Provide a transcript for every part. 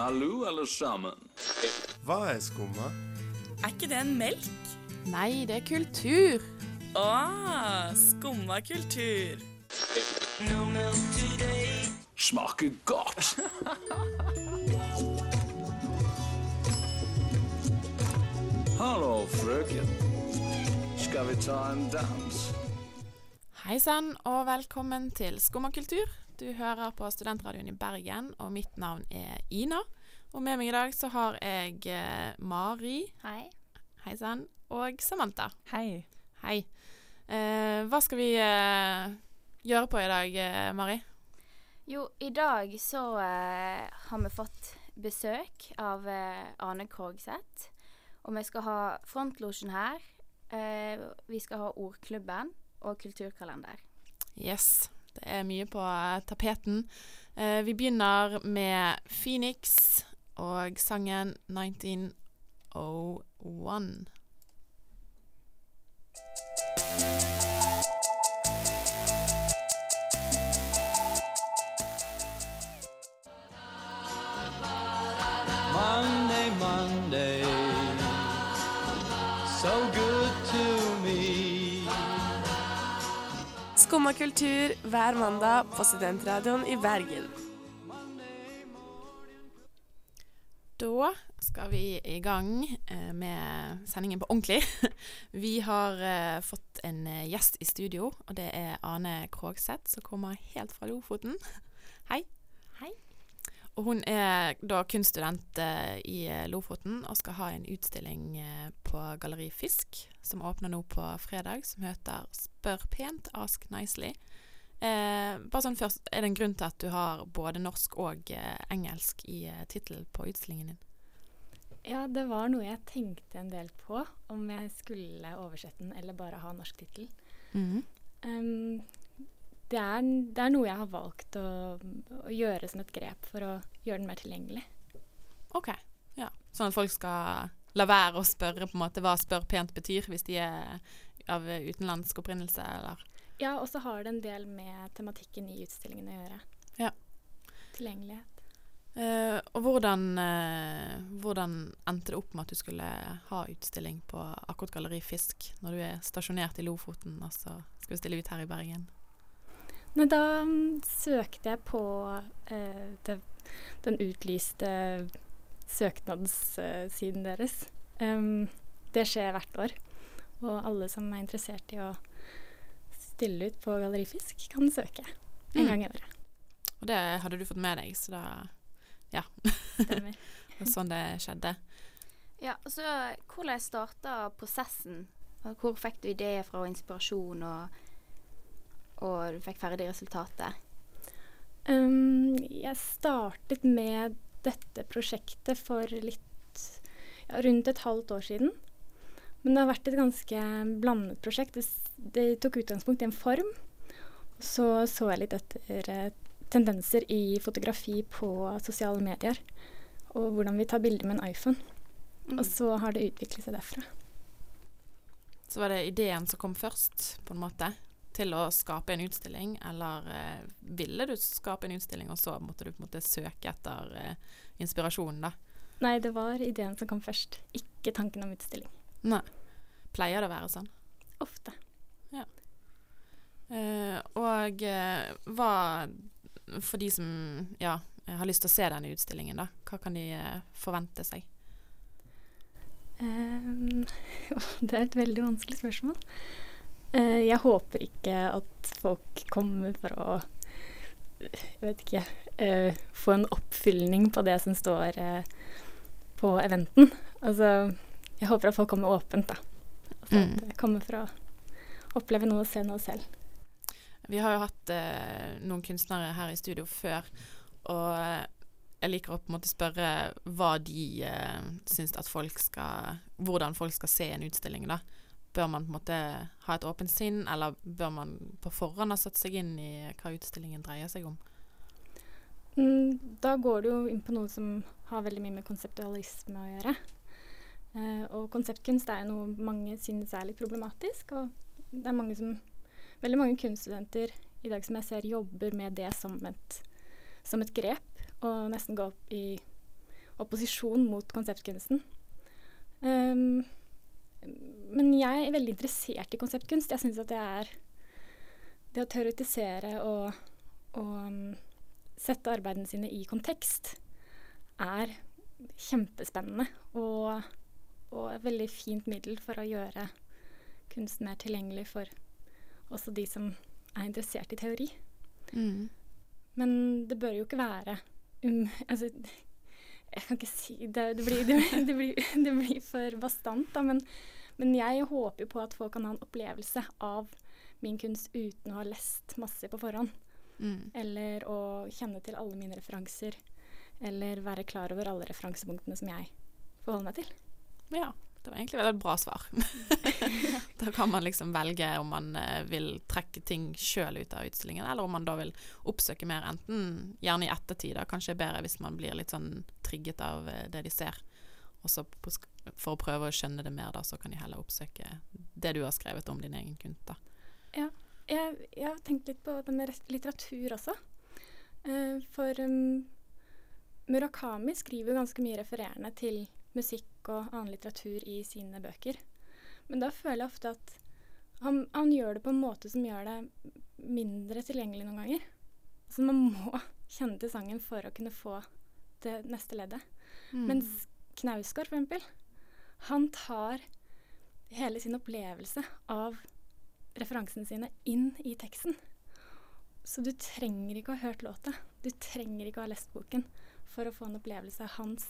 Hallo, alle sammen. Hva er skumma? Er ikke det en melk? Nei, det er kultur. Å, skumma kultur. Smaker godt. Hallo, frøken. Skal vi ta en dans? Hei sann, og velkommen til Skumma kultur. Du hører på Studentradioen i Bergen, og mitt navn er Ina. Og med meg i dag så har jeg eh, Mari, Hei. hei sann, og Samantha. Hei. Hei. Eh, hva skal vi eh, gjøre på i dag, eh, Mari? Jo, i dag så eh, har vi fått besøk av eh, Ane Krogseth. Og vi skal ha frontlosjen her. Eh, vi skal ha Ordklubben og kulturkalender. Yes, det er mye på eh, tapeten. Eh, vi begynner med Phoenix og sangen 1901. Skumma kultur hver mandag på Studentradioen i Bergen. Da skal vi i gang eh, med sendingen på ordentlig. Vi har eh, fått en eh, gjest i studio, og det er Ane Krogseth, som kommer helt fra Lofoten. Hei. Og hun er da kunststudent eh, i eh, Lofoten og skal ha en utstilling eh, på Galleri Fisk, som åpner nå på fredag, som heter Spør pent, ask nicely. Eh, bare sånn først, Er det en grunn til at du har både norsk og eh, engelsk i eh, tittelen på utstillingen din? Ja, det var noe jeg tenkte en del på, om jeg skulle oversette den eller bare ha norsk tittel. Mhm. Um, det, er, det er noe jeg har valgt å, å gjøre som et grep for å gjøre den mer tilgjengelig. OK. Ja. Sånn at folk skal la være å spørre på en måte hva 'spør pent' betyr, hvis de er av utenlandsk opprinnelse, eller Ja, og så har det en del med tematikken i utstillingen å gjøre. Ja. Tilgjengelighet. Uh, Og hvordan, uh, hvordan endte det opp med at du skulle ha utstilling på akkurat Galleri Fisk, når du er stasjonert i Lofoten, og så skal du stille ut her i Bergen? Men da mm, søkte jeg på eh, det, den utlyste søknadssiden deres. Um, det skjer hvert år. Og alle som er interessert i å stille ut på Gallerifisk, kan søke en Mm. gang i året. Og det hadde du fått med deg, så da Ja. Stemmer. og sånn det skjedde. Ja, så hvordan starta prosessen? Hvor fikk du ideer fra og inspirasjon, og, og du fikk ferdig resultatet? Um, jeg startet med dette prosjektet for litt ja, rundt et halvt år siden. Men det har vært et ganske blandet prosjekt. Det, det tok utgangspunkt i en form. Så så jeg litt etter eh, tendenser i fotografi på sosiale medier. Og hvordan vi tar bilder med en iPhone. Og så har det utviklet seg derfra. Så var det ideen som kom først, på en måte, til å skape en utstilling, eller eh, ville du skape en utstilling, og så måtte du på en måte søke etter eh, inspirasjonen, da? Nei, det var ideen som kom først. Ikke tanken om utstilling. Nei. Pleier det å være sånn? Ofte. Eh, og eh, hva For de som ja, har lyst til å se denne utstillingen, da, hva kan de eh, forvente seg? Um, det er et veldig vanskelig spørsmål. Eh, jeg håper ikke at folk kommer for å Jeg vet ikke eh, Få en oppfylling på det som står eh, på eventen. Altså, jeg håper at folk kommer åpent, da. Altså Mm. at jeg kommer for å oppleve noe og se noe selv. Vi har jo hatt eh, noen kunstnere her i studio før, og jeg liker å på en måte spørre hva de eh, syns at folk skal Hvordan folk skal se en utstilling, da. Bør man på en måte ha et åpent sinn, eller bør man på forhånd ha satt seg inn i hva utstillingen dreier seg om? Mm, da går du jo inn på noe som har veldig mye med konseptualisme å gjøre. Eh, og konseptkunst er noe mange synes er litt problematisk. Og det er mange som, veldig mange kunststudenter i dag som jeg ser jobber med det som et, som et grep. Og nesten går opp i opposisjon mot konseptkunsten. Um, men jeg er veldig interessert i konseptkunst. Jeg syns at det er Det å teoretisere og, og um, sette arbeidene sine i kontekst er kjempespennende og, og et veldig fint middel for å gjøre kunst mer tilgjengelig for også de som er interessert i teori. Mm. Men det bør jo ikke være um, Altså, jeg kan ikke si Det, det, blir, det, det blir, det blir for bastant, da. Men, men jeg håper jo på at folk kan ha en opplevelse av min kunst uten å ha lest masse på forhånd. Mm. Eller å kjenne til alle mine referanser. Eller være klar over alle referansepunktene som jeg forholder meg til. Ja, det var egentlig veldig et bra svar. da kan man liksom velge om man eh, vil trekke ting sjøl ut av utstillingen, eller om man da vil oppsøke mer, enten gjerne i ettertid, da kanskje bedre hvis man blir litt sånn trigget av eh, det de ser. Og så for å prøve å skjønne det mer, da, så kan de heller oppsøke det du har skrevet om din egen kunst, da. Jeg, jeg har tenkt litt på det med litteratur også. Uh, for um, Murakami skriver ganske mye refererende til musikk og annen litteratur i sine bøker. Men da føler jeg ofte at han, han gjør det på en måte som gjør det mindre tilgjengelig noen ganger. Så man må kjenne til sangen for å kunne få det neste leddet. Mm. Mens Knausgård, for eksempel, han tar hele sin opplevelse av referansene sine inn i teksten. Så du trenger ikke å ha hørt låta. Du trenger ikke å ha lest boken for å få en opplevelse av hans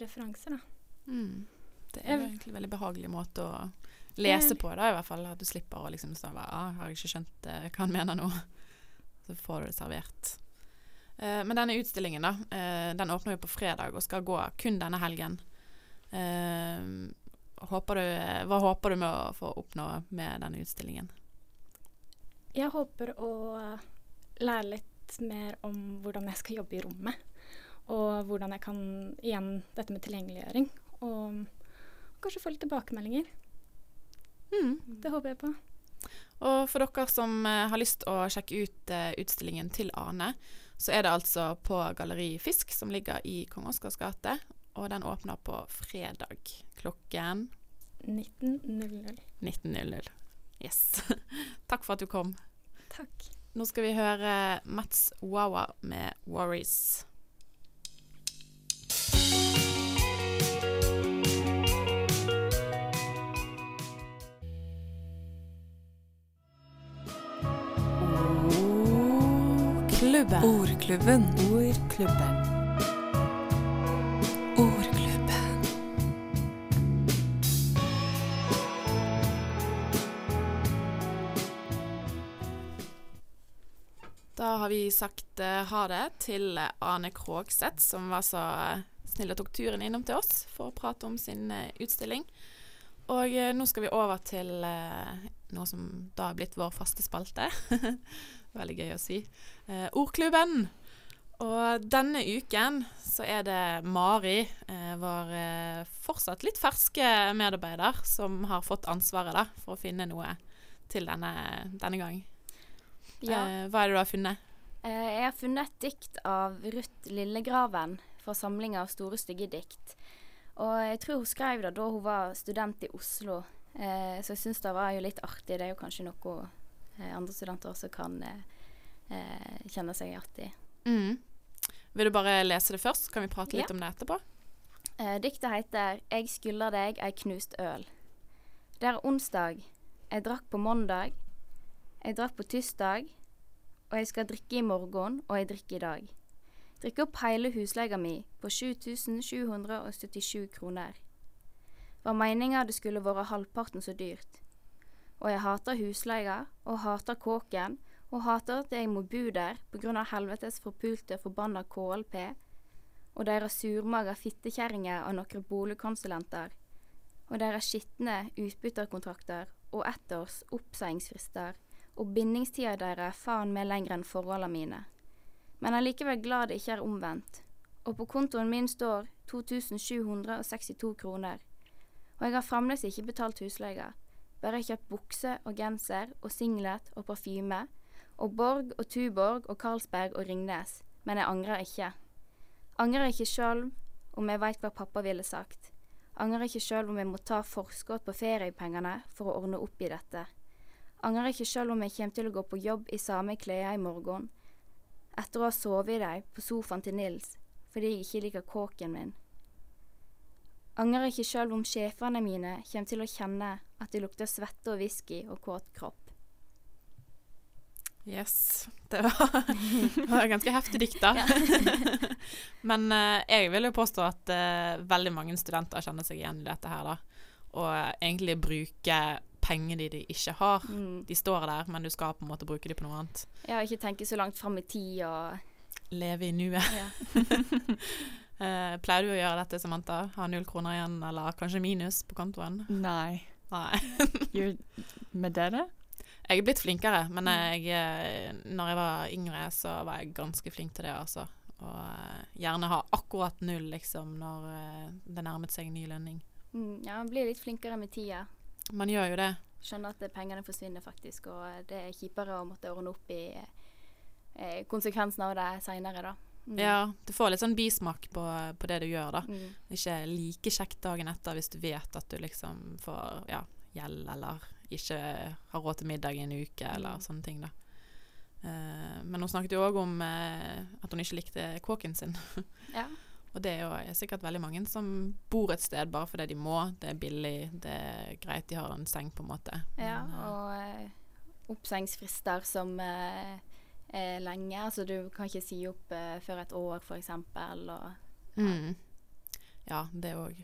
referanser. Da. Mm. Det er jo egentlig en veldig behagelig måte å lese på, da, i hvert fall. At du slipper å liksom stå ah, 'Har jeg ikke skjønt eh, hva han mener nå?' Så får du det servert. Eh, men denne utstillingen, da, eh, den åpner jo på fredag og skal gå kun denne helgen. Eh, håper du, hva håper du med å få oppnå med denne utstillingen? Jeg håper å lære litt mer om hvordan jeg skal jobbe i rommet. Og hvordan jeg kan Igjen dette med tilgjengeliggjøring. Og kanskje få litt tilbakemeldinger. Mm. Det håper jeg på. Og for dere som eh, har lyst å sjekke ut eh, utstillingen til Ane, så er det altså på Galleri Fisk, som ligger i Kong Oscars gate. Og den åpner på fredag klokken 19.00. 19.00. Yes. Takk for at du kom. Takk. Nå skal vi høre Mats Wawa med 'Worries'. Ordklubben. Ordklubben. Ordklubben. Ordklubben. Da har vi sagt uh, ha det til eh, Ane Krogseth, som var så eh, snill og tok turen innom til oss for å prate om sin uh, utstilling. Og uh, nå skal vi over til noe som da er blitt vår faste spalte. Veldig gøy å si. Eh, Ordklubben. Og denne uken så er det Mari, eh, vår eh, fortsatt litt ferske medarbeider, som har fått ansvaret da, for å finne noe til denne, denne gang. Ja. Eh, hva er det du har funnet? Eh, jeg har funnet et dikt av Ruth Lillegraven fra samlinga Store stygge dikt. Og jeg tror hun skrev det da hun var student i Oslo, eh, så jeg syns det var jo litt artig. Det er jo kanskje noe andre studenter også kan eh, eh, kjenne seg igjen i. Mm. Vil du bare lese det først, så kan vi prate litt Ja. om det etterpå? Eh, diktet heter 'Jeg skylder deg ei knust øl'. Det er onsdag. Jeg drakk på mandag. Jeg drakk på tirsdag. Og jeg skal drikke i morgen, og jeg drikker i dag. Drikke opp hele husleia mi på 7777 kroner. Var meninga det skulle vært halvparten så dyrt. Og jeg hater husleia, og hater kåken, og hater at jeg må bo der på grunn av helvetes forpulte forbanna KLP og deres surmaga fittekjerringer av noen boligkonsulenter, og deres skitne utbytterkontrakter og ettårs oppseiingsfrister, og bindingstida deres faen meg lenger enn forholdene mine. Men er likevel glad det ikke er omvendt, og på kontoen min står 2762 kroner, og jeg har fremdeles ikke betalt husleia, bare kjøpt bukse og genser og singlet og parfyme, og Borg og Tuborg og Carlsberg og Ringnes, men jeg angrer ikke. Angrer ikke sjøl, om jeg veit hva pappa ville sagt. Angrer ikke sjøl om jeg må ta forskott på feriepengene for å ordne opp i dette. Angrer ikke sjøl om jeg kommer til å gå på jobb i samme klær i morgen, etter å ha sovet i dem på sofaen til Nils fordi jeg ikke liker kåken min. Angrer ikke sjøl om sjefene mine kommer til å kjenne at det lukter svette og whisky og kåt kropp. Yes. Det var, det var ganske heftig dikt, da. Men eh, jeg vil jo påstå at eh, veldig mange studenter kjenner seg igjen i dette her, da. Og egentlig bruke penger de, de ikke har. Mm. De står der, men du skal på en måte bruke de på noe annet. Ja, ikke tenke så langt fram i tid og Leve i nuet. ja. Eh, pleier du å gjøre dette, Samantha? Ha null kroner igjen, eller kanskje minus på kontoen? Nei. Nei. Med dere? Jeg er blitt flinkere, men jeg, eh, når jeg var yngre, så var jeg ganske flink til det, altså. Og eh, gjerne ha akkurat null, liksom, når eh, det nærmet seg ny lønning. Mm, ja, man blir litt flinkere med tida. Man gjør jo det. Skjønner at pengene forsvinner faktisk, og det er kjipere å måtte ordne opp i konsekvensene konsekvensen av det seinere, da. Mm. Ja, du får litt sånn bismak på, på det du gjør, da. Mm. Ikke like kjekt dagen etter hvis du vet at du liksom får ja, gjeld, eller ikke har råd til middag i en uke, eller Mm. sånne ting, da. Uh, men hun snakket jo òg om uh, at hun ikke likte kåken sin. Ja. Og det er jo sikkert veldig mange som bor et sted bare fordi de må. Det er billig, det er greit, de har en seng, på en måte. ja, Men, uh, og oppsengsfrister som eh, er lenge. Altså du kan ikke si opp eh, før et år, eksempel, og mm. Ja, det òg.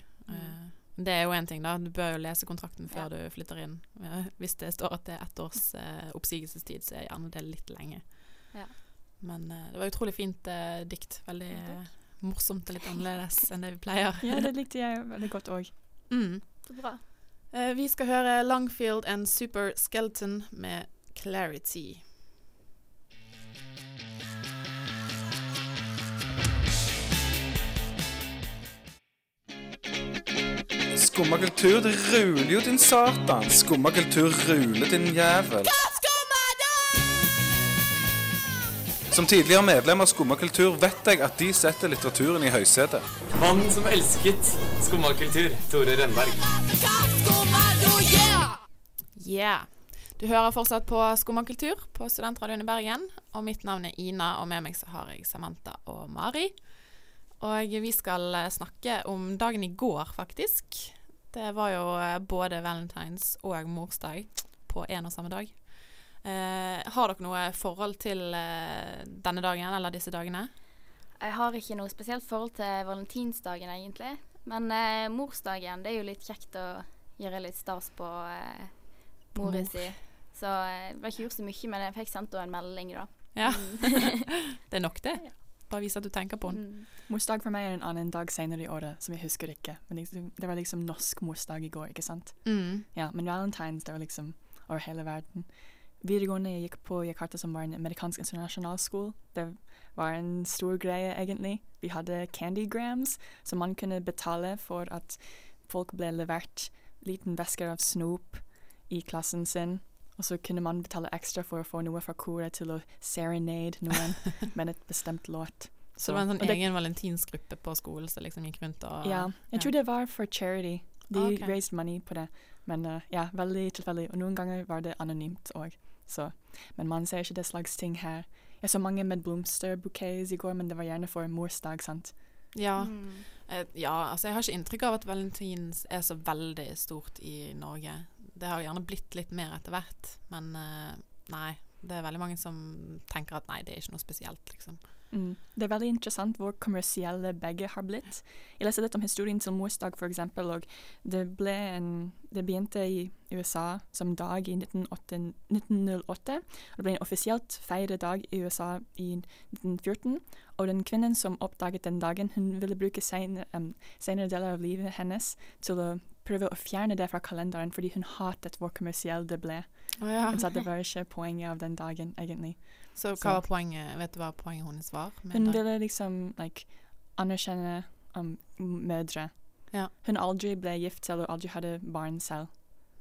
det er jo én ting, da. Du bør jo lese kontrakten før Ja. du flytter inn. Eh, Hvis det står at det er ett års eh, oppsigelsestid, så er gjerne det litt lenge. Ja. Men eh, det var utrolig fint eh, dikt. Veldig Ja, eh, morsomt og litt annerledes enn det vi pleier. Ja, det likte jeg veldig godt òg. Mm. Så bra. Eh, vi skal høre Longfield and Super Skeleton med Clarity. Skumma kultur, det ruler jo din satan. Skumma kultur ruler din jævel. Som tidligere medlem av Skumma kultur vet jeg at de setter litteraturen i høysetet. Mannen som elsket skummakultur, Tore Rønberg. Yeah. Du hører fortsatt på Skumma kultur på Studentradioen i Bergen. Og mitt navn er Ina, og med meg så har jeg Samantha og Mari. Og vi skal eh, snakke om dagen i går, faktisk. Det var jo eh, både valentines og morsdag på en og samme dag. Eh, har dere noe forhold til eh, denne dagen, eller disse dagene? Jeg har ikke noe spesielt forhold til valentinsdagen, egentlig. Men eh, morsdagen, det er jo litt kjekt å gjøre litt stas på eh, mora si. Så jeg det ble ikke gjort så mye, men jeg fikk sendt henne en melding, da. Ja. Mm. det er nok, det. Bare vise at du tenker på den. Mm. Morsdag for meg er en annen dag senere i året, som jeg husker ikke. Men det var liksom norsk morsdag i går, ikke sant? Mm. Ja, men valentines, det var liksom over hele verden. Videregående jeg gikk på Jakarta, som var en amerikansk internasjonal skole. Det var en stor greie, egentlig. Vi hadde candygrams, som man kunne betale for at folk ble levert liten vesker av snop i klassen sin. Og så kunne man betale ekstra for å få noe fra koret til å serenade noen med et bestemt låt. Så det var en sånn det- egen valentinsgruppe på skolen som liksom gikk rundt og ja, jeg tror det var for charity. De okay. raised money på det. Men uh, ja, veldig tilfeldig. Og noen ganger var det anonymt òg. Men man ser ikke det slags ting her. Jeg så mange med blomsterbouquets i går, men det var gjerne for morsdag, sant. Ja. Mm. Eh, ja, altså jeg har ikke inntrykk av at valentins er så veldig stort i Norge. Det har gjerne blitt litt mer etter hvert, men eh, nei. Det er veldig mange som tenker at nei, det er ikke noe spesielt, liksom. Mm. Det er veldig interessant hvor kommersielle begge har blitt. Jeg leste litt om historien til morsdag, eksempel, og det, ble en, det begynte i USA som dag i 1908, 1908. og Det ble en offisielt feiret dag i USA i 1914. Og den kvinnen som oppdaget den dagen, hun ville bruke senere, um, senere deler av livet hennes til å prøve å fjerne det fra kalenderen, fordi hun hatet hvor kommersiell det ble. Hun sa at det var ikke poenget av den dagen, egentlig. Så hva var poenget? Vet du hva poenget hennes var? Hun det? ville liksom like, anerkjenne um, mødre. Ja. Hun aldri ble gift selv og aldri hadde barn selv.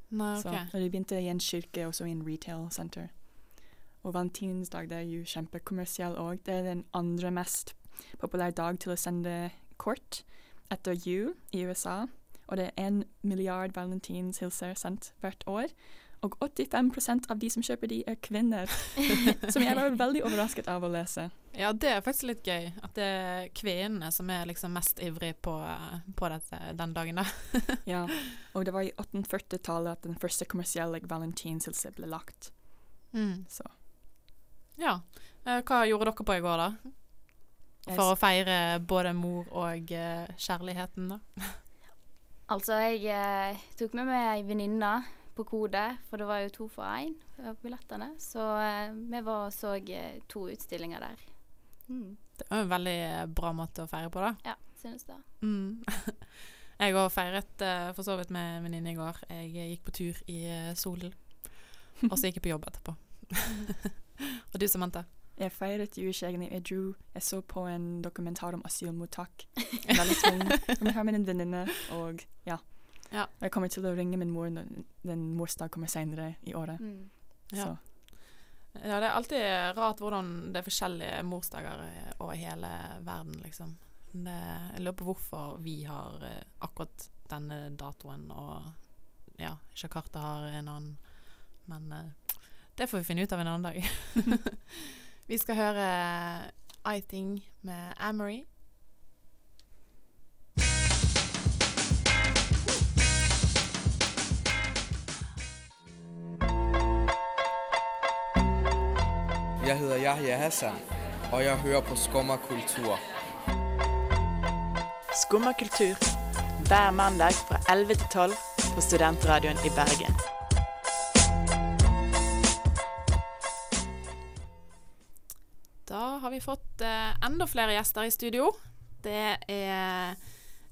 Nei, Så, og de begynte i en kirke og så i en retail center. Og valentinsdag er jo kjempekommersiell òg. Det er den andre mest populære dag til å sende kort. etter jul i USA, og det er en milliard valentinshilser sendt hvert år. Og 85 av de som kjøper de, er kvinner. som jeg var veldig overrasket av å lese. Ja, det er faktisk litt gøy. At det er kvinnene som er liksom mest ivrig på, på dette den dagen, da. ja, og det var i 1840-tallet at den første kommersielle valentinshilse ble lagt. Mm. Så. Ja. Eh, Hva gjorde dere på i går, da? For å feire både mor og eh, kjærligheten, da? Altså, jeg eh, tok med meg ei venninne på kode, for det var jo to for én av billettene. Så eh, vi var og så eh, to utstillinger der. Mm. Det var en veldig eh, bra måte å feire på, da. Ja, synes det. Mm. Jeg òg feiret eh, for så vidt med en venninne i går. Jeg gikk på tur i solen. Og så gikk jeg på jobb etterpå. og du, Samantha? Jeg feiret egentlig. Jeg, dro, jeg så på en dokumentar om asylmottak. Veldig tung. Jeg her med en venninne, og ja. Ja. Jeg kommer til å ringe min mor når den morsdag kommer senere i året. Mm. Ja. Ja, det er alltid rart hvordan det er forskjellige morsdager eh, over hele verden, liksom. Det, jeg lurer på hvorfor vi har eh, akkurat denne datoen, og ja, Jakarta har en annen. Men eh, det får vi finne ut av en annen dag. vi skal høre I Think med Amory. Jeg hedder Yahya Hassan, og jeg hører på Skummakultur. Skummakultur Hver mandag fra 11 til 12 på Studentradioen i Bergen. Vi fått eh, enda flere gjester i studio. Det er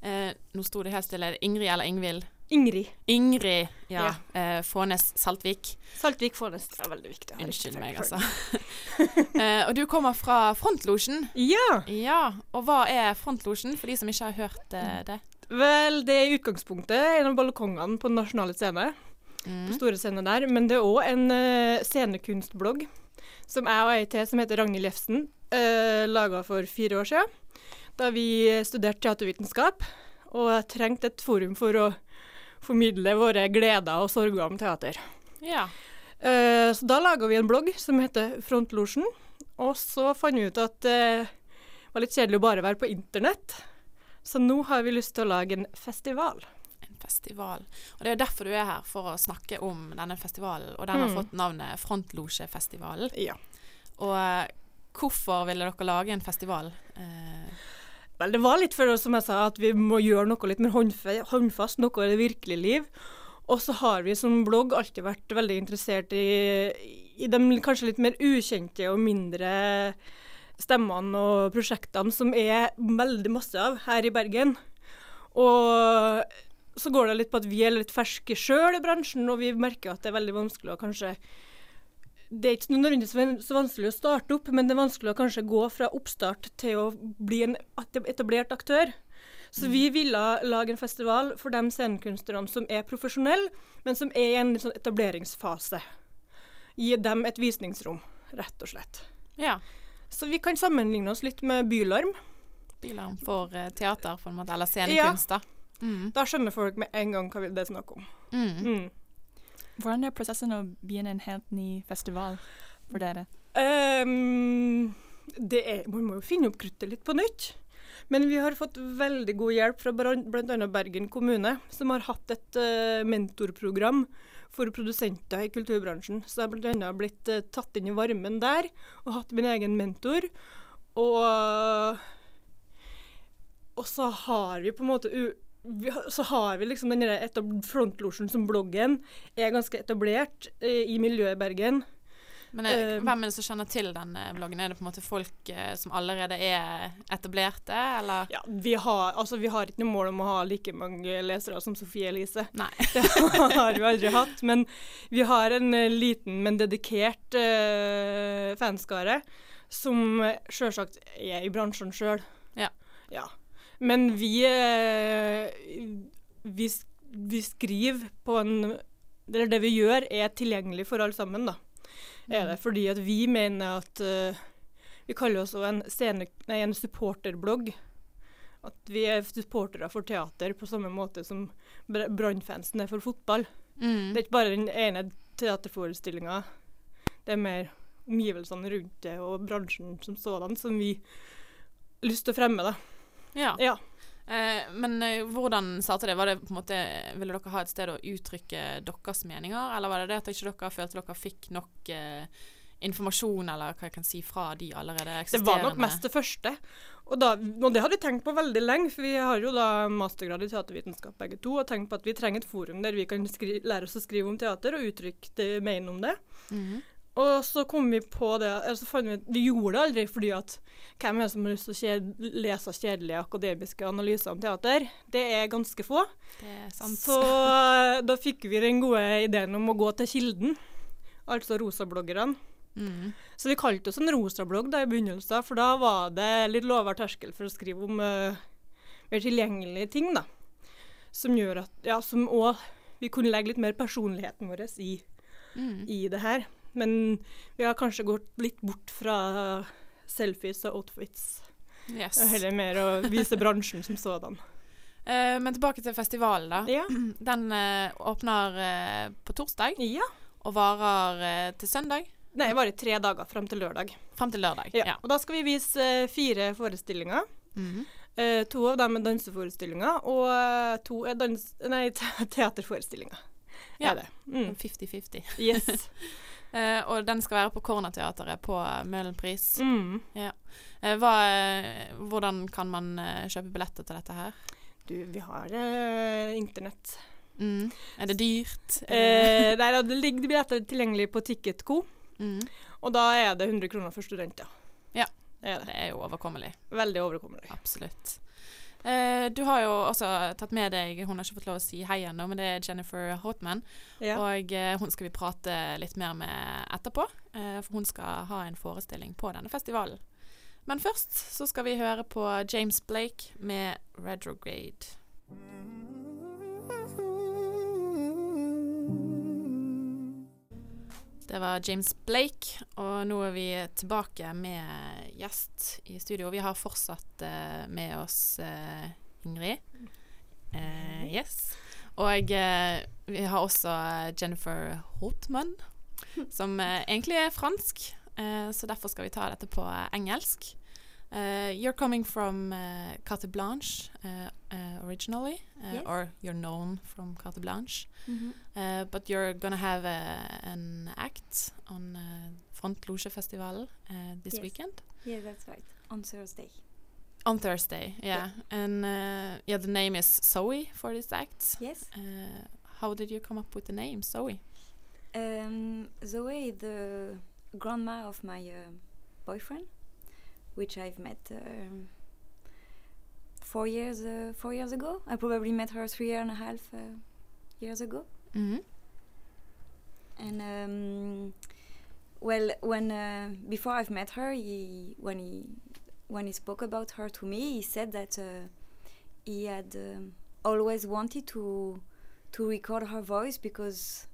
eh, Nå sto det helt stille. Ingrid eller Ingvild? Ingrid. Ingrid, ja. Ja. Eh, Fånes Saltvik. Saltvik Fånes er veldig viktig. Unnskyld meg, altså. eh, og du kommer fra Frontlosjen. Ja. ja. Og hva er Frontlosjen, for de som ikke har hørt eh, det? Vel, det er i utgangspunktet en av balkongene på Den nasjonale scene. Mm. På store scene der. Men det er òg en uh, scenekunstblogg som jeg og ei til som heter Ragnhild Jefsen, uh, laga for fire år siden. Da vi studerte teatervitenskap og trengte et forum for å formidle våre gleder og sorger om teater. Ja. Uh, så da laga vi en blogg som heter Frontlosjen. Og så fant vi ut at det var litt kjedelig å bare være på internett. Så nå har vi lyst til å lage en festival. Festival. Og det er derfor du er her, for å snakke om denne festivalen. Og den har Mm. fått navnet Frontlosjefestivalen. Ja. Og eh, hvorfor ville dere lage en festival? Eh, Vel, det var litt for oss, som jeg sa, at vi må gjøre noe litt mer håndfast, noe i det virkelige liv. Og så har vi som blogg alltid vært veldig interessert i, i de kanskje litt mer ukjente og mindre stemmene og prosjektene som er veldig masse av her i Bergen. Og så går det litt på at vi er litt ferske sjøl i bransjen, og vi merker at det er veldig vanskelig å kanskje det er ikke nødvendigvis så vanskelig å starte opp, men det er vanskelig å kanskje gå fra oppstart til å bli en etablert aktør. Så vi ville lage en festival for de scenekunstnerne som er profesjonelle, men som er i en sånn etableringsfase. Gi dem et visningsrom, rett og slett. ja. Så vi kan sammenligne oss litt med Bylarm. Bylarm for eh, teater, på en måte. Eller scenekunst, da. Mm. Da skjønner folk med en gang hva vi- det er snakk om. Mm. Mm. Hvordan er prosessen å begynne en helt ny festival for dere? Um, det er, man må jo finne opp kruttet litt på nytt. Men vi har fått veldig god hjelp fra bl.a. Bergen kommune, som har hatt et uh, mentorprogram for produsenter i kulturbransjen. Så jeg har bl.a. blitt uh, tatt inn i varmen der, og hatt min egen mentor. Og, og så har vi på en måte u vi, så har vi liksom den frontlosjen som bloggen er ganske etablert eh, i miljøet i Bergen. Men er, uh, hvem er det som kjenner til denne bloggen? Er det på en måte folk eh, som allerede er etablerte, eller? Ja, vi har, altså, vi har ikke noe mål om å ha like mange lesere som Sofie Elise. Nei. Det har vi aldri hatt. Men vi har en eh, liten, men dedikert eh, fanskare som sjølsagt er i bransjen sjøl. Ja. ja. Men vi, eh, vi Vi skriver på en Eller det vi gjør, er tilgjengelig for alle sammen, da. Er det fordi at vi mener at eh, Vi kaller oss en, scene, nei, en supporterblogg. At vi er supportere for teater på samme måte som Br- Brann-fansen er for fotball. Mm. Det er ikke bare den ene teaterforestillinga. Det er mer omgivelsene rundt det og bransjen som sådan som vi har lyst til å fremme. da. Ja. Ja. Eh, men eh, hvordan startet det? Var det på en måte, Ville dere ha et sted å uttrykke deres meninger, eller var det det at ikke dere følte dere fikk nok eh, informasjon, eller hva jeg kan si, fra de allerede eksisterende? Det var nok mest det første. Og, da, og det hadde vi tenkt på veldig lenge, for vi har jo da mastergrad i teatervitenskap begge to, og tenkt på at vi trenger et forum der vi kan lære oss å skrive om teater og uttrykke det mener om det. Mhm. Og så kom vi på det eller så fant vi, vi gjorde det aldri fordi at hvem er det som har lyst til å kjed, lese kjedelige akademiske analyser om teater? Det er ganske få. Det er sant. Så eh, da fikk vi den gode ideen om å gå til kilden, altså rosabloggerne. Mm. Så vi kalte oss en rosablogg da i begynnelsen, for da var det litt lavere terskel for å skrive om uh, mer tilgjengelige ting, da. Som gjør at Ja, som òg vi kunne legge litt mer personligheten vår i, Mm. i det her. Men vi har kanskje gått litt bort fra selfies og outfits. Yes. Og heller mer å vise bransjen som sådan. Uh, men tilbake til festivalen, da. Ja. Den uh, åpner uh, på torsdag Ja. og varer til søndag. Nei, bare tre dager frem til lørdag. Frem til lørdag. Ja. Ja. Og da skal vi vise fire forestillinger. Mhm. Eh, to av dem er danseforestillinger, og to er dans nei, te teaterforestillinger. Ja. Er det. Mm. 50-50. Yes. Eh, og den skal være på Cornerteatret på eh, Møhlenpris. Mm. Ja. Uh, hva, hvordan kan man uh, kjøpe billetter til dette her? Du, vi har internett. Mm. Er det dyrt? Nei, da, det ligger billetter tilgjengelig på Ticketco, Mm. og da er det 100 kroner for studenter. Ja. Det er det. Det er jo overkommelig. Veldig overkommelig. Absolutt. Eh, du har jo også tatt med deg Hun har ikke fått lov å si hei ennå, men det er Jennifer Hotman. Ja. Og uh, hun skal vi prate litt mer med etterpå, Uh, for hun skal ha en forestilling på denne festivalen. Men først så skal vi høre på James Blake med 'Retrograde'. Det var James Blake, og nå er vi tilbake med gjest i studio. Vi har fortsatt uh, med oss uh, Ingrid. Uh, yes. Og vi har også Jennifer Hortmann, som egentlig er fransk, så derfor skal vi ta dette på engelsk. Uh, you're coming from uh, Carte Blanche uh, uh, originally, uh, Yes. or you're known from Carte Blanche, Mhm. uh, but you're gonna have a, an act on uh, Festival uh, this Yes. weekend Yeah, that's right. On Thursday. on Thursday. Yeah, and uh, yeah, the name is Zoe for this act. Yes. Uh, how did you come up with the name Zoe? Um, Zoe the grandma of my boyfriend, which I've met um, four years uh, four years ago. I probably met her three and a half uh, years ago. Mhm. And um, well, when uh, before I've met her, he when he when he spoke about her to me, he said that uh, he had um, always wanted to to record her voice because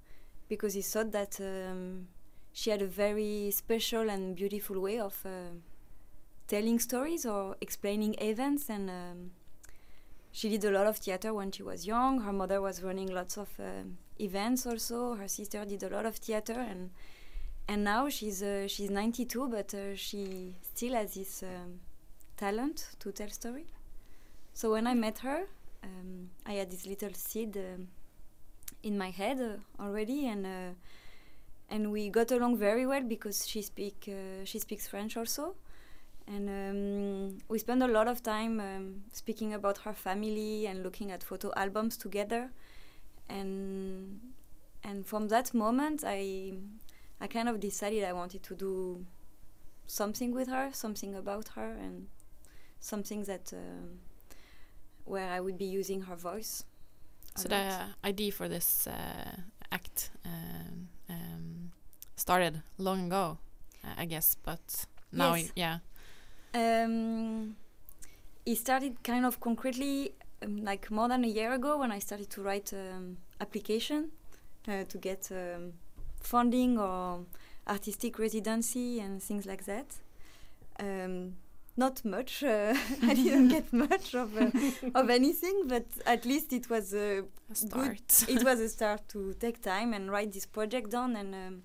because he thought that um, she had a very special and beautiful way of uh, telling stories or explaining events and um, she did a lot of theater when she was young. Her mother was running lots of um events also. Her sister did a lot of theater and and now she's uh, she's 92 but uh, she still has this um, talent to tell story. So when i met her um, i had this little seed um, in my head uh, already and uh, and we got along very well because she speak uh, she speaks French also, and um, we spent a lot of time um, speaking about her family and looking at photo albums together, and and from that moment I I kind of decided I wanted to do something with her, something about her, and something that um, where I would be using her voice. So the idea for this uh, act um, um, started long ago, uh, I guess, but now, Yes. yeah. Um, it started kind of concretely um, like more than a year ago when I started to write um, application uh, to get um, funding or artistic residency and things like that. Um, not much. Uh, I didn't get much of uh, of anything, but at least it was a, A start. Good, it was a start to take time and write this project down, and um,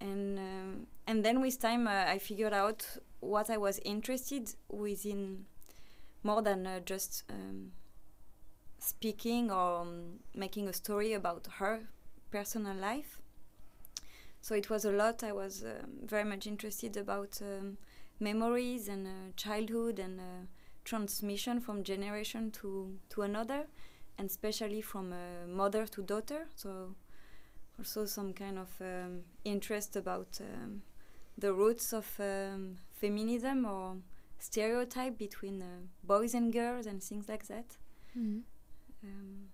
and um, and then with time uh, I figured out what I was interested within more than uh, just um, speaking or um, making a story about her personal life. So it was a lot. I was um, very much interested about um, memories and uh, childhood and uh, transmission from generation to to another, and especially from uh, mother to daughter. So also some kind of um, interest about um, the roots of um, feminism or stereotype between uh, boys and girls and things like that. Mhm. Um,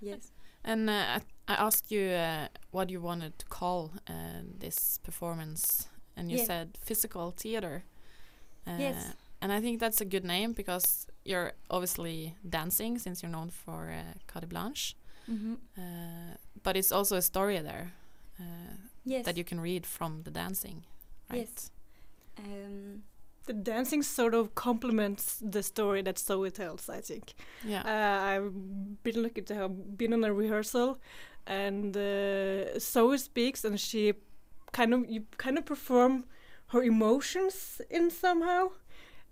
yes. And uh, I, I asked you uh, what you wanted to call uh, this performance, and you Yeah. said physical theater. Uh, Yes. And I think that's a good name because you're obviously dancing since you're known for uh, Carte Blanche. Mhm. Uh, but it's also a story there uh, Yes. that you can read from the dancing, right? Yes. Um, the dancing sort of complements the story that Zoe tells, I think. Yeah. Uh, I've been lucky to have been on a rehearsal, and uh, Zoe speaks, and she kind of you kind of perform her emotions in somehow.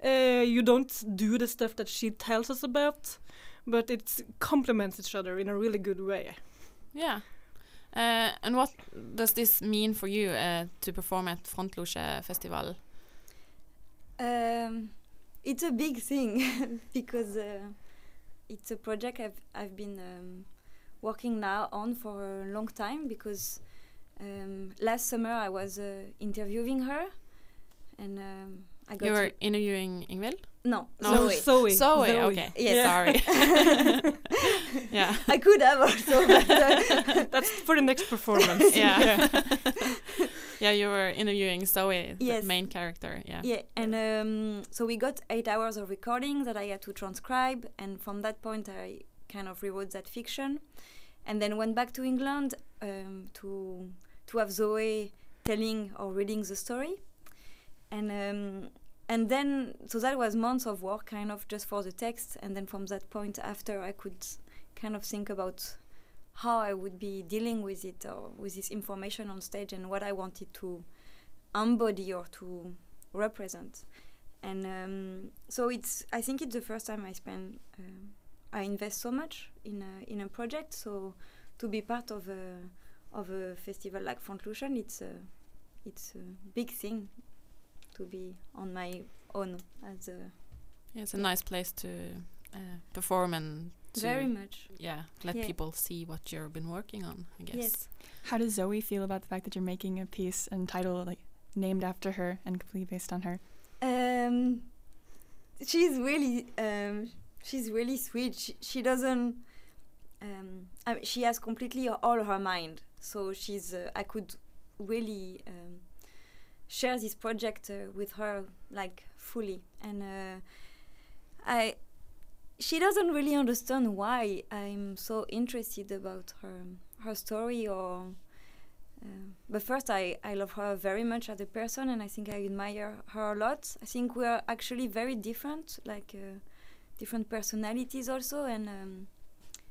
Uh, you don't do the stuff that she tells us about, but it complements each other in a really good way. Yeah. Uh, and what does this mean for you uh, to perform at Frontlosje Festival? Um, it's a big thing because uh, it's a project I've I've been um, working now on for a long time because um, last summer I was uh, interviewing her and um, I got You were to- interviewing Ingvild? no No, Zoe Zoe. Zoe, Zoe. okay. yes Sorry. Yeah. I could have also but, uh, That's for the next performance. yeah. yeah, you were interviewing Zoe, the main character. Yeah. Yeah, and um, so we got eight hours of recording that I had to transcribe, and from that point I kind of rewrote that fiction, and then went back to England um, to to have Zoe telling or reading the story, and um, and then so that was months of work, kind of just for the text, and then from that point after I could kind of think about how I would be dealing with it or with this information on stage and what I wanted to embody or to represent. And um, so it's I think it's the first time I spend um, I invest so much in a, in a project. So to be part of a of a festival like Frontlution, it's a it's a big thing to be on my own as a Yeah, it's a nice place to uh, perform and to Very much. Yeah, let Yeah. people see what you've been working on. I guess. Yes. How does Zoe feel about the fact that you're making a piece and title like named after her and completely based on her? Um, she's really um, she's really sweet. She, she doesn't. Um, I mean, she has completely all her mind. So she's. Uh, I could really um, share this project uh, with her like fully, and uh, I. She doesn't really understand why I'm so interested about her her story or uh, but first, I, I love her very much as a person, and I think I admire her a lot. I think we are actually very different, like uh, different personalities also, and um,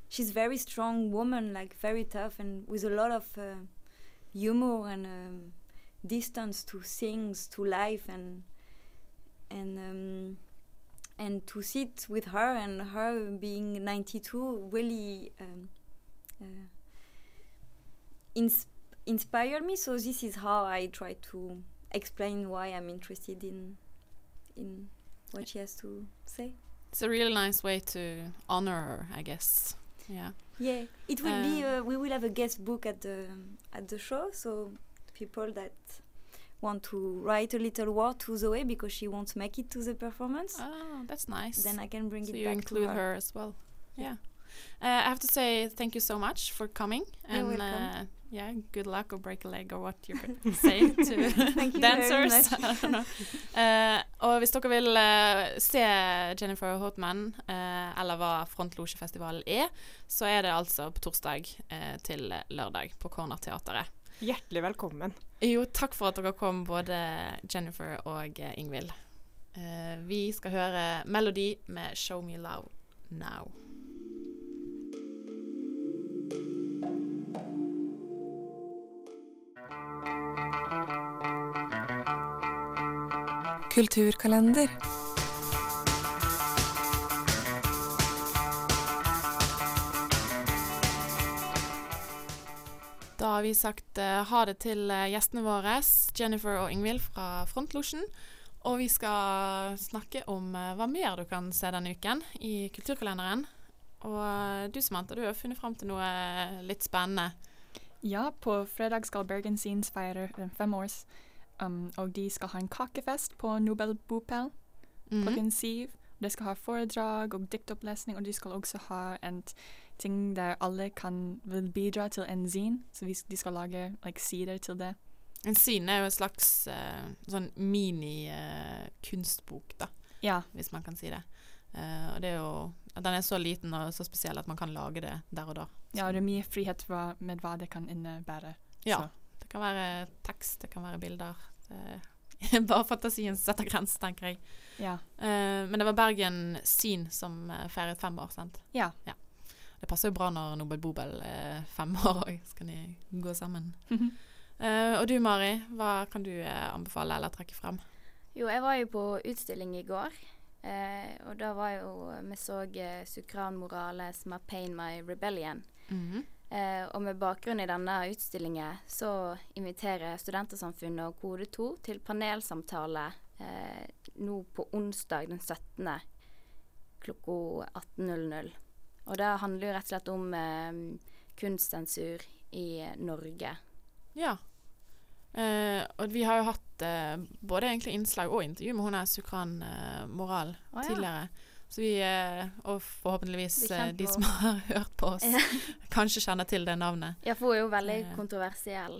she's very strong woman, like very tough, and with a lot of uh, humor and um, distance to things, to life, and and um, and to sit with her and her being 92 really. Um, uh, ins- inspire me so this is how i try to explain why i'm interested in in what she has to say It's a really nice way to honor her, I guess. Yeah. yeah it will be Uh, uh, we will have a guest book at the at the show so people that want to write a little word to zoe because she won't make it to the performance oh that's nice then i can bring so it you back include to her. as well. Yeah. Uh, I have to say thank you so much for coming. And. Uh, yeah, good luck or break a leg or what you're saying to dancers. Eh, og hvis dere vil eh, se Jennifer Hotman, eh, eller hva Frontlosjefestivalen er, så er det altså på torsdag eh, til lørdag på Cornerteatret. Hjertelig velkommen. Jo, takk for at dere kom, både Jennifer og eh, Ingvild. Uh, vi skal høre Melody med 'Show Me Love Now'. Kulturkalender. Har vi sagt uh, ha det til eh, gjestene våre, Jennifer og Ingvild fra Frontlosjen. Og vi skal snakke om uh, hva mer du kan se denne uken i kulturkalenderen. Og du Samantha, du har funnet fram til noe litt spennende. Ja, på fredag skal Bergen Scenes feire eh, fem års, um, og de skal ha en kakefest på Nobel bopel klokken mm -hmm. syv. De skal ha foredrag og diktopplesning, og de skal også ha en ting der alle kan vil bidra til en zine, så vi, de skal lage like, sider til det. En zine er jo en slags uh, sånn mini-kunstbok, da. Ja. Hvis man kan si det. Uh, og det er jo Den er så liten og så spesiell at man kan lage det der og da. Ja, og det er mye frihet med hva det kan innebære. Ja. Så. Det kan være tekst, det kan være bilder. Er bare fantasien setter grenser, tenker jeg. Ja. Eh, men det var Bergen Syn som eh, feiret fem år, sant? Ja. Ja. Det passer jo bra når Nobel Bobel er fem år òg, så kan de gå sammen. uh, og du Mari, hva kan du eh, anbefale eller trekke frem? Jo, jeg var jo på utstilling i går. Eh, og da var jo Vi så eh, Sukran Morales med 'Pain My Rebellion'. Mhm. Eh, og med bakgrunn i denne utstillingen så inviterer Studentersamfunnet og Kode 2 til panelsamtale eh, nå på onsdag den 17. klokka 18.00. Og det handler jo rett og slett om eh, kunstsensur i Norge. Ja. Eh, og vi har jo hatt eh, både egentlig innslag og intervju med hun her Sukran eh, Moral oh, ja. tidligere. Så vi, eh, og forhåpentligvis eh, de som har hørt på oss, kanskje kjenner til det navnet. Ja, for hun er jo veldig kontroversiell.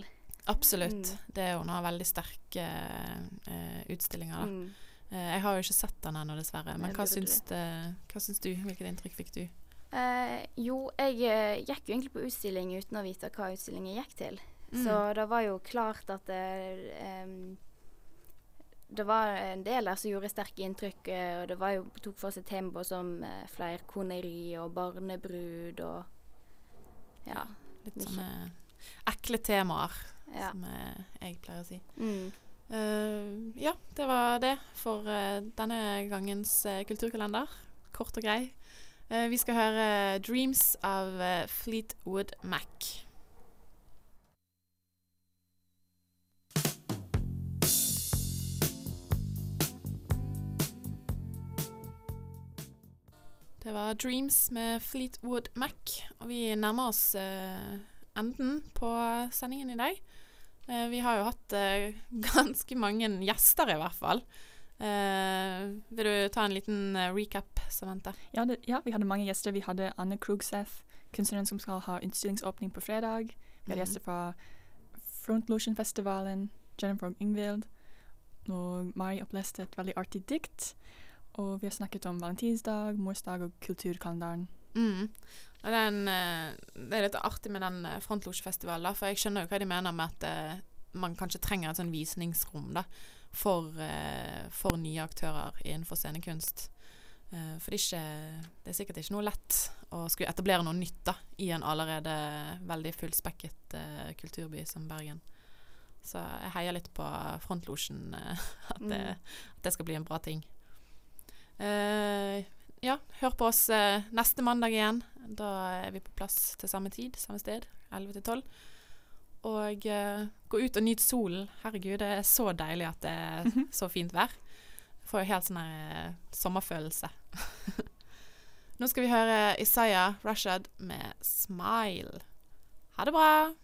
Absolutt. Mm. Det er hun har veldig sterke eh, utstillinger. Da. Mm. Jeg har jo ikke sett den ennå, dessverre. Men hva syns, hva syns du? Hvilket inntrykk fikk du? Eh, jo, jeg eh, gikk jo egentlig på utstilling uten å vite hva utstillingen gikk til. Mm. Så det var jo klart at det, um, det var en del der som gjorde sterke inntrykk. eh, og det var jo, tok for seg tema som uh, flerkoneri og barnebrud og Ja. Litt sånne ekle temaer, Ja. som jeg pleier å si. Mm. Uh, ja, det var det for uh, denne gangens kulturkalender. Kort og grei. Eh, vi skal høre 'Dreams' av eh, Fleetwood Mac. Det var 'Dreams' med Fleetwood Mac, og vi nærmer oss eh, enden på sendingen i dag. Eh, vi har jo hatt eh, ganske mange gjester, i hvert fall. Eh, vil du ta en liten eh, recap, Samantha? Ja, det, ja, vi hadde mange gjester. Vi hadde Anne Krugseth, kunstneren som skal ha utstillingsåpning på fredag. Vi hadde mm. gjester fra Frontlotion-festivalen, Jennifer Ingvild. Og Mari oppleste et veldig artig dikt. Og vi har snakket om valentinsdag, morsdag og kulturkalenderen. Mm. Og den, eh, det er litt artig med den Frontlotion-festivalen, for jeg skjønner jo hva de mener med at man kanskje trenger et sånn visningsrom da, for, eh, for nye aktører innenfor scenekunst. Eh, for det er, ikke, det er sikkert ikke noe lett å skulle etablere noe nytt da, i en allerede veldig fullspekket uh, kulturby som Bergen. Så jeg heier litt på Frontlosjen, uh, at, det, Mm. at det skal bli en bra ting. Uh, ja, hør på oss neste mandag igjen. Da er vi på plass til samme tid, samme sted. 11 til 12. Og uh, gå ut og nyte solen. Herregud, det er så deilig at det er så fint vær. Får jo helt sånn her eh, sommerfølelse. Nå skal vi høre Isaiah Rashad med 'Smile'. Ha det bra!